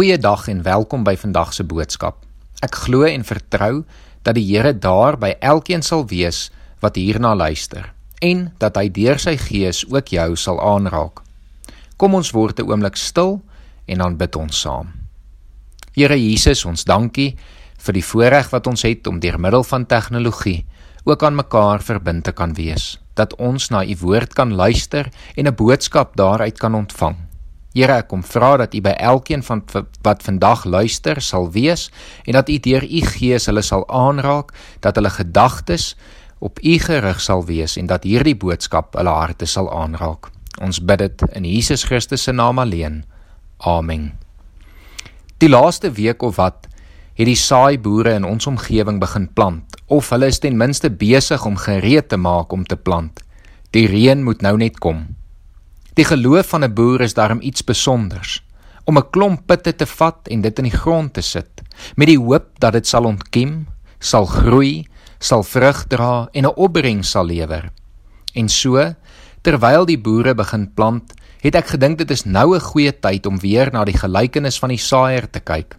Goeiedag en welkom by vandag se boodskap. Ek glo en vertrou dat die Here daar by elkeen sal wees wat hierna luister en dat hy deur sy gees ook jou sal aanraak. Kom ons word 'n oomblik stil en dan bid ons saam. Here Jesus, ons dankie vir die voorreg wat ons het om deur middel van tegnologie ook aan mekaar verbind te kan wees, dat ons na u woord kan luister en 'n boodskap daaruit kan ontvang. Here, ek kom vra dat U by elkeen van wat vandag luister sal wees en dat U deur U Gees hulle sal aanraak, dat hulle gedagtes op U gerig sal wees en dat hierdie boodskap hulle harte sal aanraak. Ons bid dit in Jesus Christus se naam alleen. Amen. Die laaste week of wat het die saai boere in ons omgewing begin plant of hulle is ten minste besig om gereed te maak om te plant. Die reën moet nou net kom. Die geloof van 'n boer is daarom iets spesonders om 'n klomp pitte te vat en dit in die grond te sit met die hoop dat dit sal ontkiem, sal groei, sal vrug dra en 'n opbrengs sal lewer. En so, terwyl die boere begin plant, het ek gedink dit is nou 'n goeie tyd om weer na die gelykenis van die saaier te kyk.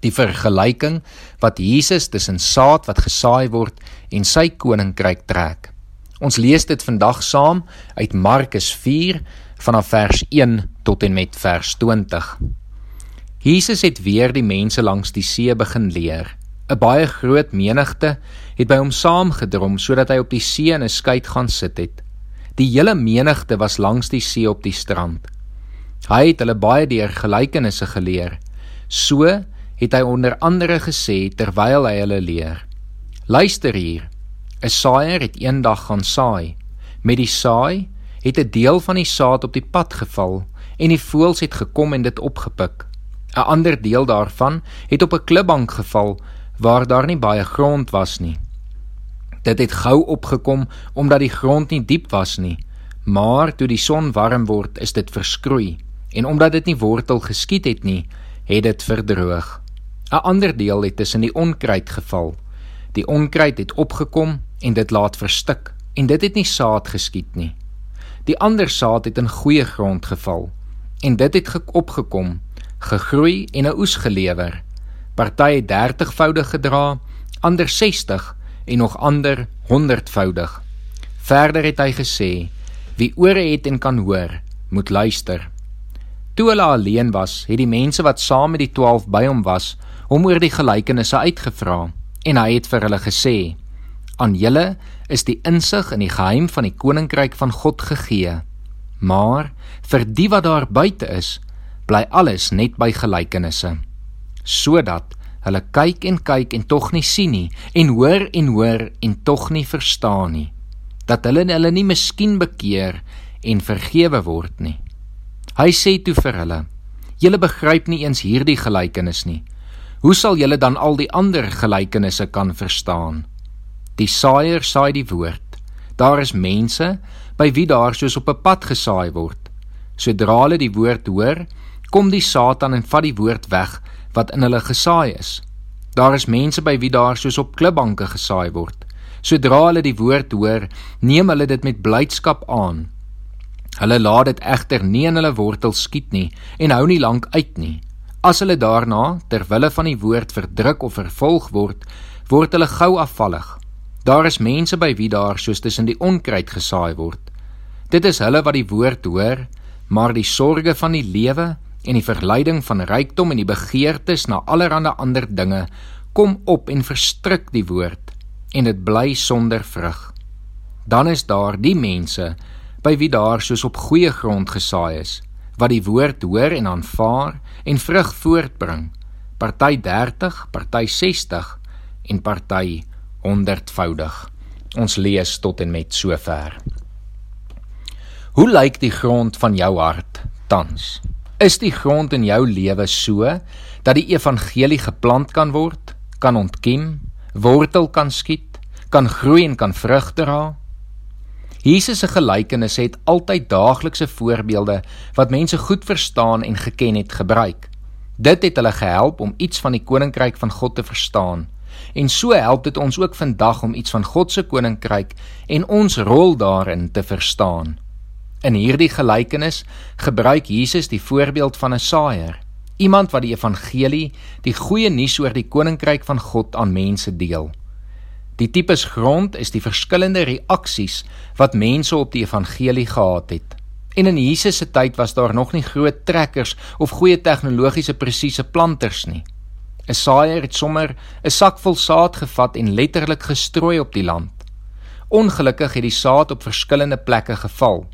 Die vergelyking wat Jesus tussen saad wat gesaai word en sy koninkryk trek. Ons lees dit vandag saam uit Markus 4 vanaf vers 1 tot en met vers 20. Jesus het weer die mense langs die see begin leer. 'n Baie groot menigte het by hom saamgedrom sodat hy op die see in 'n skei gaan sit het. Die hele menigte was langs die see op die strand. Hy het hulle baie deur gelykenisse geleer. So het hy onder andere gesê terwyl hy hulle leer: Luister hier. 'n Saaier het eendag gaan saai. Met die saai het 'n deel van die saad op die pad geval en die voëls het gekom en dit opgepik. 'n Ander deel daarvan het op 'n klipbank geval waar daar nie baie grond was nie. Dit het gou opgekom omdat die grond nie diep was nie, maar toe die son warm word, is dit verskroei en omdat dit nie wortel geskiet het nie, het dit verdroog. 'n Ander deel het tussen die onkruid geval. Die onkruid het opgekom en dit laat verstik en dit het nie saad geskiet nie. Die ander saad het in goeie grond geval en dit het opgekom, gegroei en 'n oes gelewer. Party het 30voudig gedra, ander 60 en nog ander 100voudig. Verder het hy gesê: Wie ore het en kan hoor, moet luister. Toe hulle alleen was, het die mense wat saam met die 12 by hom was, hom oor die gelykenisse uitgevra en hy het vir hulle gesê: Aan julle is die insig in die geheim van die koninkryk van God gegee. Maar vir die wat daar buite is, bly alles net by gelykenisse, sodat hulle kyk en kyk en tog nie sien nie en hoor en hoor en tog nie verstaan nie, dat hulle hulle nie miskien bekeer en vergewe word nie. Hy sê toe vir hulle: "Julle begryp nie eens hierdie gelykenis nie. Hoe sal julle dan al die ander gelykenisse kan verstaan?" Die saaier saai die woord. Daar is mense by wie daar soos op 'n pad gesaai word. Sodra hulle die woord hoor, kom die Satan en vat die woord weg wat in hulle gesaai is. Daar is mense by wie daar soos op klipbanke gesaai word. Sodra hulle die woord hoor, neem hulle dit met blydskap aan. Hulle laat dit egter nie in hulle wortels skiet nie en hou nie lank uit nie. As hulle daarna ter wille van die woord verdruk of vervolg word, word hulle gou afvallig. Daar is mense by wie daar soos tussen die onkruid gesaai word. Dit is hulle wat die woord hoor, maar die sorges van die lewe en die verleiding van rykdom en die begeertes na allerlei ander dinge kom op en verstrik die woord en dit bly sonder vrug. Dan is daar die mense by wie daar soos op goeie grond gesaai is, wat die woord hoor en aanvaar en vrug voortbring. Party 30, party 60 en party honderdvoudig. Ons lees tot en met sover. Hoe lyk die grond van jou hart tans? Is die grond in jou lewe so dat die evangelie geplant kan word, kan ontkiem, wortel kan skiet, kan groei en kan vrug dra? Jesus se gelykenisse het altyd daaglikse voorbeelde wat mense goed verstaan en geken het gebruik. Dit het hulle gehelp om iets van die koninkryk van God te verstaan En so help dit ons ook vandag om iets van God se koninkryk en ons rol daarin te verstaan. In hierdie gelykenis gebruik Jesus die voorbeeld van 'n saaier. Iemand wat die evangelie, die goeie nuus oor die koninkryk van God aan mense deel. Die tipes grond is die verskillende reaksies wat mense op die evangelie gehad het. En in Jesus se tyd was daar nog nie groot trekkers of goeie tegnologiese presiese planters nie. 'n Saaier het sommer 'n sak vol saad gevat en letterlik gestrooi op die land. Ongelukkig het die saad op verskillende plekke geval.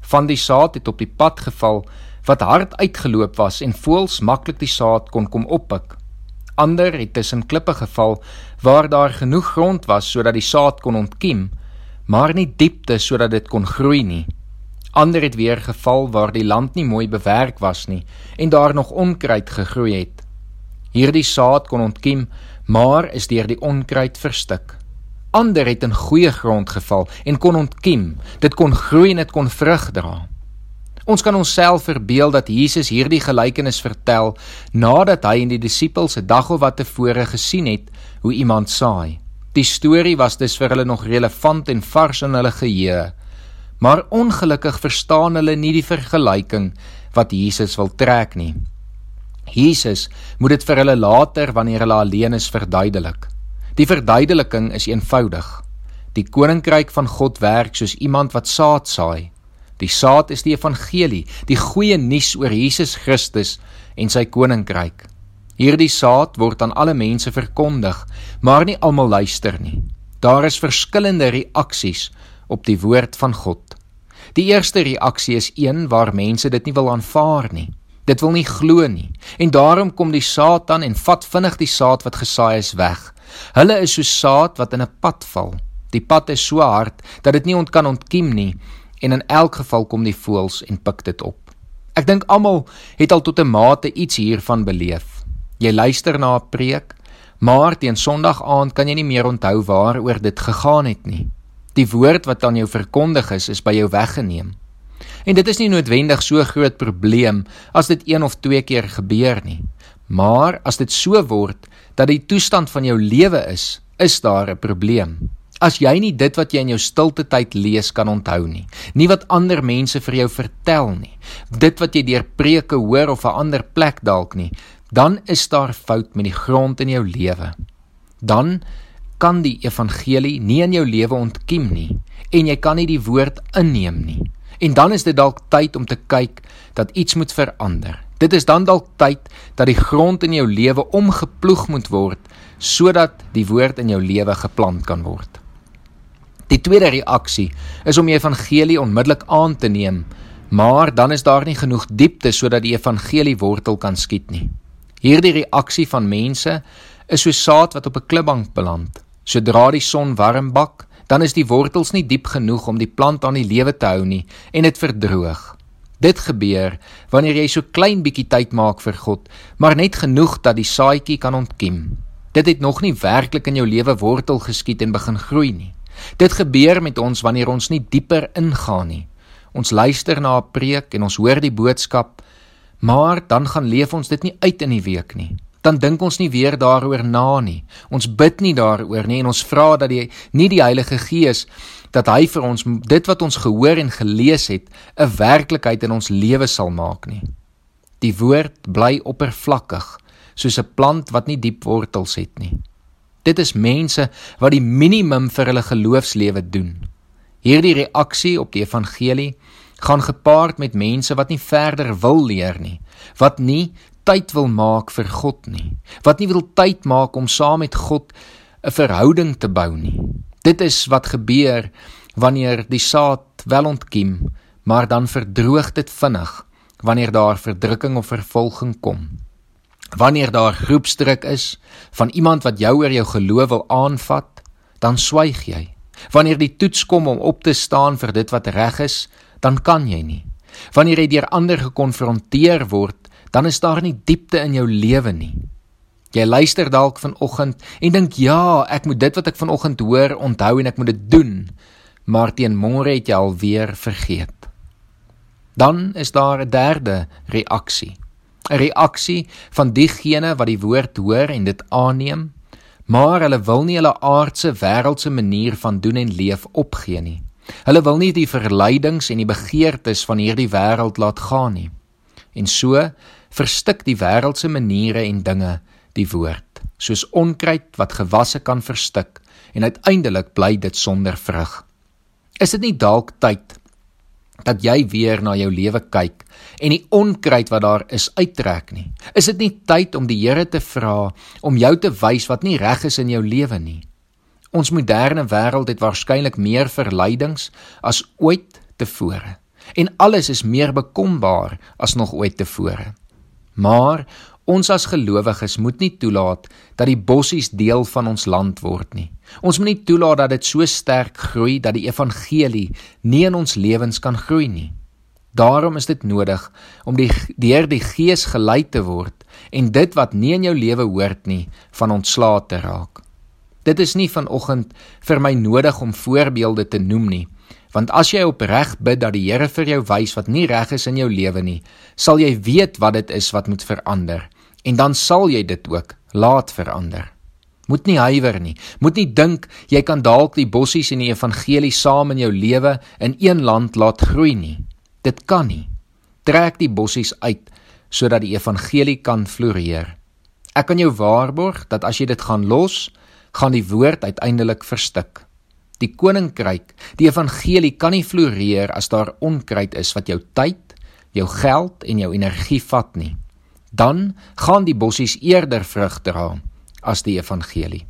Van die saad het op die pad geval wat hard uitgeloop was en voels maklik die saad kon kom oppik. Ander het tussen klippe geval waar daar genoeg grond was sodat die saad kon ontkiem, maar nie diepte sodat dit kon groei nie. Ander het weer geval waar die land nie mooi bewerk was nie en daar nog onkruid gegroei het. Hierdie saad kon ontkiem, maar is deur die onkruid verstik. Ander het in goeie grond geval en kon ontkiem. Dit kon groei en dit kon vrug dra. Ons kan onsself verbeel dat Jesus hierdie gelykenis vertel nadat hy en die disippels 'n dag of wat tevore gesien het hoe iemand saai. Die storie was dus vir hulle nog relevant en vars in hulle geheue. Maar ongelukkig verstaan hulle nie die vergelyking wat Jesus wil trek nie. Jesus moet dit vir hulle later wanneer hulle alleen is verduidelik. Die verduideliking is eenvoudig. Die koninkryk van God werk soos iemand wat saad saai. Die saad is die evangelie, die goeie nuus oor Jesus Christus en sy koninkryk. Hierdie saad word aan alle mense verkondig, maar nie almal luister nie. Daar is verskillende reaksies op die woord van God. Die eerste reaksie is een waar mense dit nie wil aanvaar nie. Dit wil nie glo nie. En daarom kom die Satan en vat vinnig die saad wat gesaai is weg. Hulle is so saad wat in 'n pad val. Die pad is so hard dat dit nie ont kan ontkiem nie en in elk geval kom die voëls en pik dit op. Ek dink almal het al tot 'n mate iets hiervan beleef. Jy luister na 'n preek, maar teen Sondag aand kan jy nie meer onthou waaroor dit gegaan het nie. Die woord wat aan jou verkondig is, is by jou weggeneem. En dit is nie noodwendig so groot probleem as dit een of twee keer gebeur nie. Maar as dit so word dat die toestand van jou lewe is, is daar 'n probleem. As jy nie dit wat jy in jou stilte tyd lees kan onthou nie, nie wat ander mense vir jou vertel nie, dit wat jy deur preke hoor of 'n ander plek dalk nie, dan is daar fout met die grond in jou lewe. Dan kan die evangelie nie in jou lewe ontkiem nie en jy kan nie die woord inneem nie. En dan is dit dalk tyd om te kyk dat iets moet verander. Dit is dan dalk tyd dat die grond in jou lewe omgeploeg moet word sodat die woord in jou lewe geplant kan word. Die tweede reaksie is om die evangelie onmiddellik aan te neem, maar dan is daar nie genoeg diepte sodat die evangelie wortel kan skiet nie. Hierdie reaksie van mense is so saad wat op 'n klipbank beland. Sodra die son warm bak, dan is die wortels nie diep genoeg om die plant aan die lewe te hou nie en dit verdroog. Dit gebeur wanneer jy so klein bietjie tyd maak vir God, maar net genoeg dat die saadjie kan ontkiem. Dit het nog nie werklik in jou lewe wortel geskiet en begin groei nie. Dit gebeur met ons wanneer ons nie dieper ingaan nie. Ons luister na 'n preek en ons hoor die boodskap, maar dan gaan leef ons dit nie uit in die week nie. Dan dink ons nie weer daaroor na nie. Ons bid nie daaroor nie en ons vra dat die nie die Heilige Gees dat hy vir ons dit wat ons gehoor en gelees het 'n werklikheid in ons lewe sal maak nie. Die woord bly oppervlakkig soos 'n plant wat nie diep wortels het nie. Dit is mense wat die minimum vir hulle geloofslewe doen. Hierdie reaksie op die evangelie gaan gepaard met mense wat nie verder wil leer nie, wat nie tyd wil maak vir God nie, wat nie wil tyd maak om saam met God 'n verhouding te bou nie. Dit is wat gebeur wanneer die saad wel ontkiem, maar dan verdroog dit vinnig wanneer daar verdrukking of vervolging kom. Wanneer daar groepsdruk is van iemand wat jou oor jou geloof wil aanvat, dan swyg jy. Wanneer die toets kom om op te staan vir dit wat reg is, dan kan jy nie. Wanneer jy deur ander gekonfronteer word, dan is daar nie diepte in jou lewe nie. Jy luister dalk vanoggend en dink ja, ek moet dit wat ek vanoggend hoor onthou en ek moet dit doen, maar teen môre het jy alweer vergeet. Dan is daar 'n derde reaksie. 'n reaksie van diegene wat die woord hoor en dit aanneem, maar hulle wil nie hulle aardse wêreldse manier van doen en leef opgee nie. Hulle wil nie die verleidings en die begeertes van hierdie wêreld laat gaan nie. En so verstik die wêreldse maniere en dinge die woord, soos onkruid wat gewasse kan verstik en uiteindelik bly dit sonder vrug. Is dit nie dalk tyd dat jy weer na jou lewe kyk en die onkruid wat daar is uittrek nie? Is dit nie tyd om die Here te vra om jou te wys wat nie reg is in jou lewe nie? Ons moderne wêreld het waarskynlik meer verleidings as ooit tevore en alles is meer bekombaar as nog ooit tevore. Maar ons as gelowiges moet nie toelaat dat die bossies deel van ons land word nie. Ons moet nie toelaat dat dit so sterk groei dat die evangelie nie in ons lewens kan groei nie. Daarom is dit nodig om die deur die Gees gelei te word en dit wat nie in jou lewe hoort nie van ontslae te raak. Dit is nie vanoggend vir my nodig om voorbeelde te noem nie, Want as jy opreg bid dat die Here vir jou wys wat nie reg is in jou lewe nie, sal jy weet wat dit is wat moet verander en dan sal jy dit ook laat verander. Moet nie huiwer nie. Moet nie dink jy kan dalk die bossies in die evangelie saam in jou lewe in een land laat groei nie. Dit kan nie. Trek die bossies uit sodat die evangelie kan floreer. Ek kan jou waarborg dat as jy dit gaan los, gaan die woord uiteindelik verstik. Die koninkryk, die evangelie kan nie floreer as daar onkruid is wat jou tyd, jou geld en jou energie vat nie. Dan gaan die bossies eerder vrug dra as die evangelie.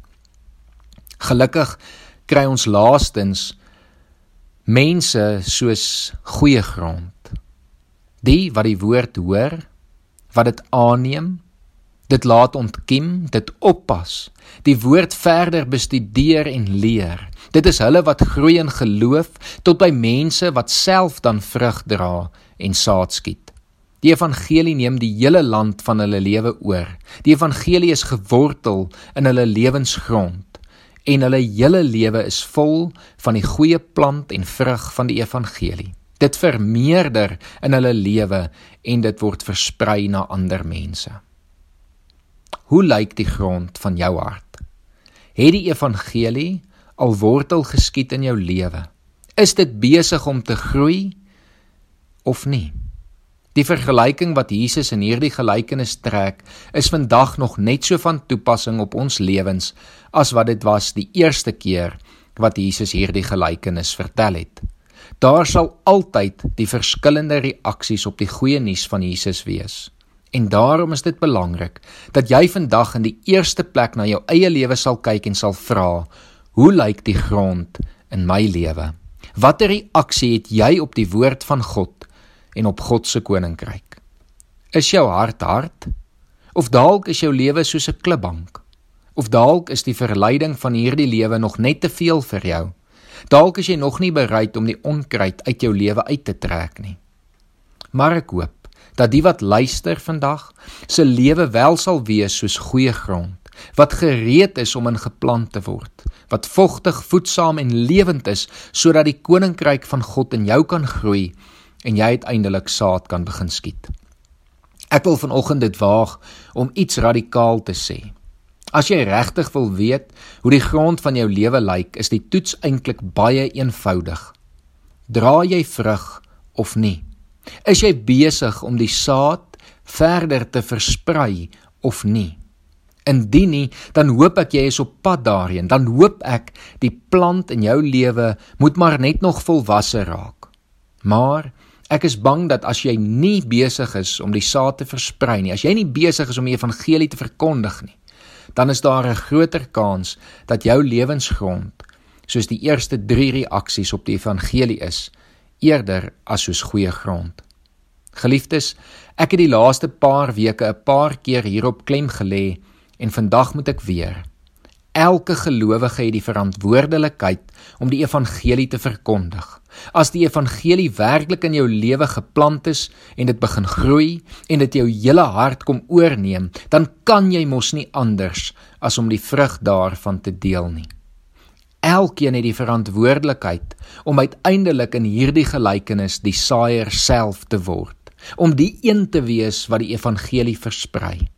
Gelukkig kry ons laastens mense soos goeie grond. Die wat die woord hoor, wat dit aanneem, dit laat ontkiem, dit oppas, die woord verder bestudeer en leer. Dit is hulle wat groei in geloof tot by mense wat self dan vrug dra en saad skiet. Die evangelie neem die hele land van hulle lewe oor. Die evangelie is gewortel in hulle lewensgrond en hulle hele lewe is vol van die goeie plant en vrug van die evangelie. Dit vermeerder in hulle lewe en dit word versprei na ander mense. Hoe lyk die grond van jou hart? Het die evangelie al wortel geskiet in jou lewe? Is dit besig om te groei of nie? Die vergelyking wat Jesus in hierdie gelykenis trek, is vandag nog net so van toepassing op ons lewens as wat dit was die eerste keer wat Jesus hierdie gelykenis vertel het. Daar sal altyd die verskillende reaksies op die goeie nuus van Jesus wees. En daarom is dit belangrik dat jy vandag in die eerste plek na jou eie lewe sal kyk en sal vra: Hoe lyk die grond in my lewe? Watter reaksie het jy op die woord van God en op God se koninkryk? Is jou hart hard? Of dalk is jou lewe soos 'n klipbank? Of dalk is die verleiding van hierdie lewe nog net te veel vir jou? Dalk is jy nog nie bereid om die onkruid uit jou lewe uit te trek nie. Maar ek hoop dat die wat luister vandag se lewe wel sal wees soos goeie grond wat gereed is om in geplant te word wat vogtig voedsaam en lewend is sodat die koninkryk van God in jou kan groei en jy uiteindelik saad kan begin skiet. Ek wil vanoggend dit waag om iets radikaal te sê. As jy regtig wil weet hoe die grond van jou lewe lyk is die toets eintlik baie eenvoudig. Dra jy vrug of nie? Is jy besig om die saad verder te versprei of nie? Indien nie, dan hoop ek jy is op pad daarheen. Dan hoop ek die plant in jou lewe moet maar net nog volwasse raak. Maar ek is bang dat as jy nie besig is om die saad te versprei nie, as jy nie besig is om die evangelie te verkondig nie, dan is daar 'n groter kans dat jou lewensgrond soos die eerste 3 reaksies op die evangelie is eerder as soos goeie grond. Geliefdes, ek het die laaste paar weke 'n paar keer hierop klem gelê en vandag moet ek weer. Elke gelowige het die verantwoordelikheid om die evangelie te verkondig. As die evangelie werklik in jou lewe geplant is en dit begin groei en dit jou hele hart kom oorneem, dan kan jy mos nie anders as om die vrug daarvan te deel nie. Elkeen het die verantwoordelikheid om uiteindelik in hierdie gelykenis die saaier self te word, om die een te wees wat die evangelie versprei.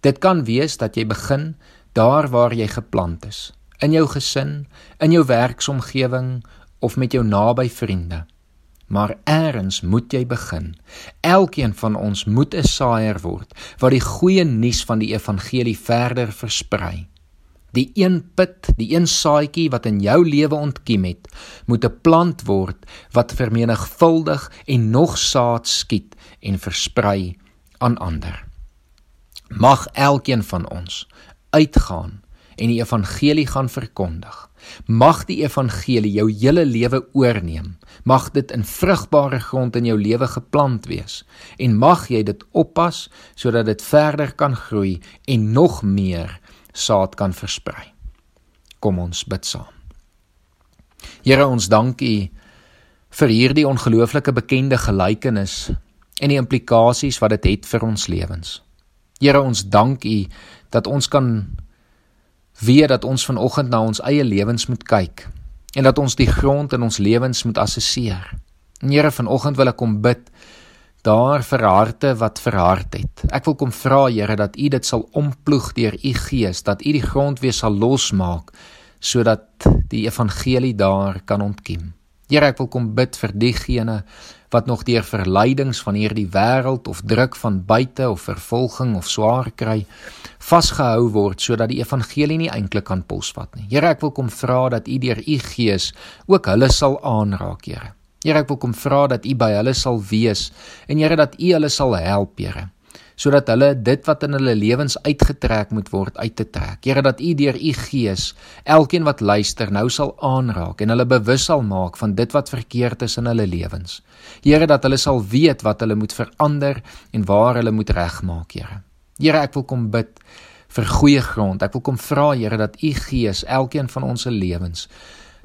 Dit kan wees dat jy begin daar waar jy geplant is, in jou gesin, in jou werksomgewing of met jou naby vriende. maar eers moet jy begin. Elkeen van ons moet 'n saaier word wat die goeie nuus van die evangelie verder versprei. Die een put, die een saadjie wat in jou lewe ontkiem het, moet 'n plant word wat vermenigvuldig en nog saad skiet en versprei aan ander. Mag elkeen van ons uitgaan en die evangelie gaan verkondig. Mag die evangelie jou hele lewe oorneem. Mag dit in vrugbare grond in jou lewe geplant wees en mag jy dit oppas sodat dit verder kan groei en nog meer saad kan versprei. Kom ons bid saam. Here ons dankie vir hierdie ongelooflike bekende gelykenis en die implikasies wat dit het, het vir ons lewens. Here ons dank U dat ons kan weet dat ons vanoggend na ons eie lewens moet kyk en dat ons die grond in ons lewens moet assesseer. En Here vanoggend wil ek kom bid daar vir harte wat verhard het. Ek wil kom vra Here dat U dit sal omploeg deur U Gees, dat U die grond weer sal losmaak sodat die evangelie daar kan ontkiem. Here ek wil kom bid vir diegene wat nog deur verleidings van hierdie wêreld of druk van buite of vervolging of swaar kry vasgehou word sodat die evangelie nie eintlik kan posvat nie. Here, ek wil kom vra dat U deur U Gees ook hulle sal aanraak, Here. Here, ek wil kom vra dat U by hulle sal wees en Here dat U hulle sal help, Here sodat hulle dit wat in hulle lewens uitgetrek moet word uit te trek. Here dat U deur U Gees elkeen wat luister nou sal aanraak en hulle bewus sal maak van dit wat verkeerd is in hulle lewens. Here dat hulle sal weet wat hulle moet verander en waar hulle moet regmaak, Here. Here, ek wil kom bid vir goeie grond. Ek wil kom vra, Here, dat U Gees elkeen van ons se lewens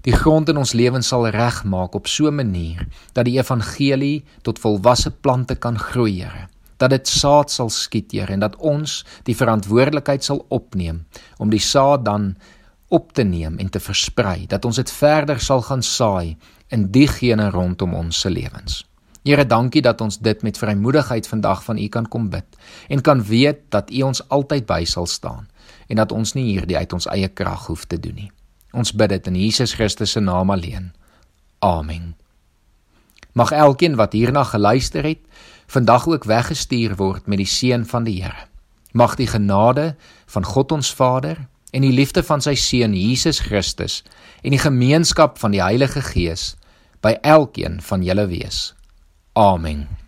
die grond in ons lewens sal regmaak op so 'n manier dat die evangelie tot volwasse plante kan groei, Here dat dit saad sal skiet, Here, en dat ons die verantwoordelikheid sal opneem om die saad dan op te neem en te versprei, dat ons dit verder sal gaan saai in diegene rondom ons se lewens. Here, dankie dat ons dit met vrymoedigheid vandag van U kan kom bid en kan weet dat U ons altyd by sal staan en dat ons nie hierdie uit ons eie krag hoef te doen nie. Ons bid dit in Jesus Christus se naam alleen. Amen. Mag elkeen wat hierna geluister het, vandag ook weggestuur word met die seën van die Here. Mag die genade van God ons Vader en die liefde van sy seun Jesus Christus en die gemeenskap van die Heilige Gees by elkeen van julle wees. Amen.